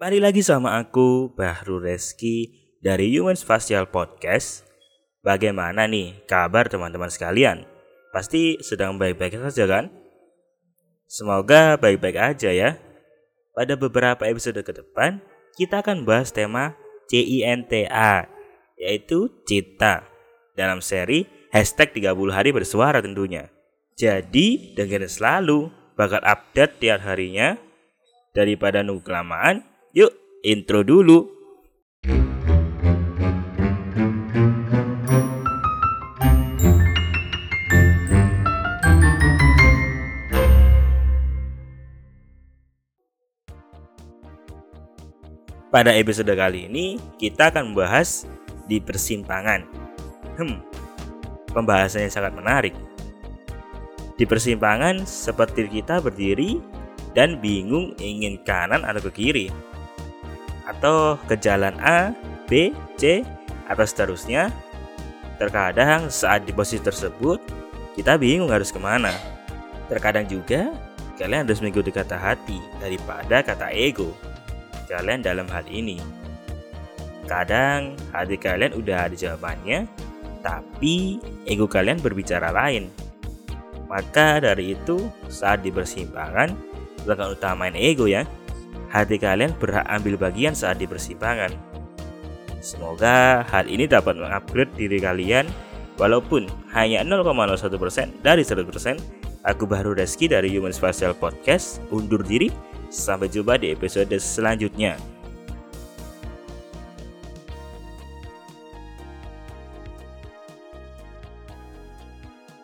Balik lagi sama aku, Bahru Reski dari Human Spatial Podcast. Bagaimana nih kabar teman-teman sekalian? Pasti sedang baik-baik saja kan? Semoga baik-baik aja ya. Pada beberapa episode ke depan, kita akan bahas tema CINTA, yaitu Cita, dalam seri hashtag 30 hari bersuara tentunya. Jadi, dengerin selalu, bakal update tiap harinya. Daripada nunggu kelamaan, Yuk, intro dulu. Pada episode kali ini, kita akan membahas di persimpangan. Hmm, pembahasannya sangat menarik. Di persimpangan, seperti kita berdiri dan bingung ingin kanan atau ke kiri atau ke jalan A, B, C, atau seterusnya. Terkadang saat di posisi tersebut, kita bingung harus ke mana. Terkadang juga, kalian harus mengikuti kata hati daripada kata ego. Kalian dalam hal ini. Kadang hati kalian udah ada jawabannya, tapi ego kalian berbicara lain. Maka dari itu, saat di persimpangan, jangan utamain ego ya hati kalian berhak ambil bagian saat di persimpangan. Semoga hal ini dapat mengupgrade diri kalian walaupun hanya 0,01% dari 100%. Aku Baru Reski dari Human Spatial Podcast undur diri. Sampai jumpa di episode selanjutnya.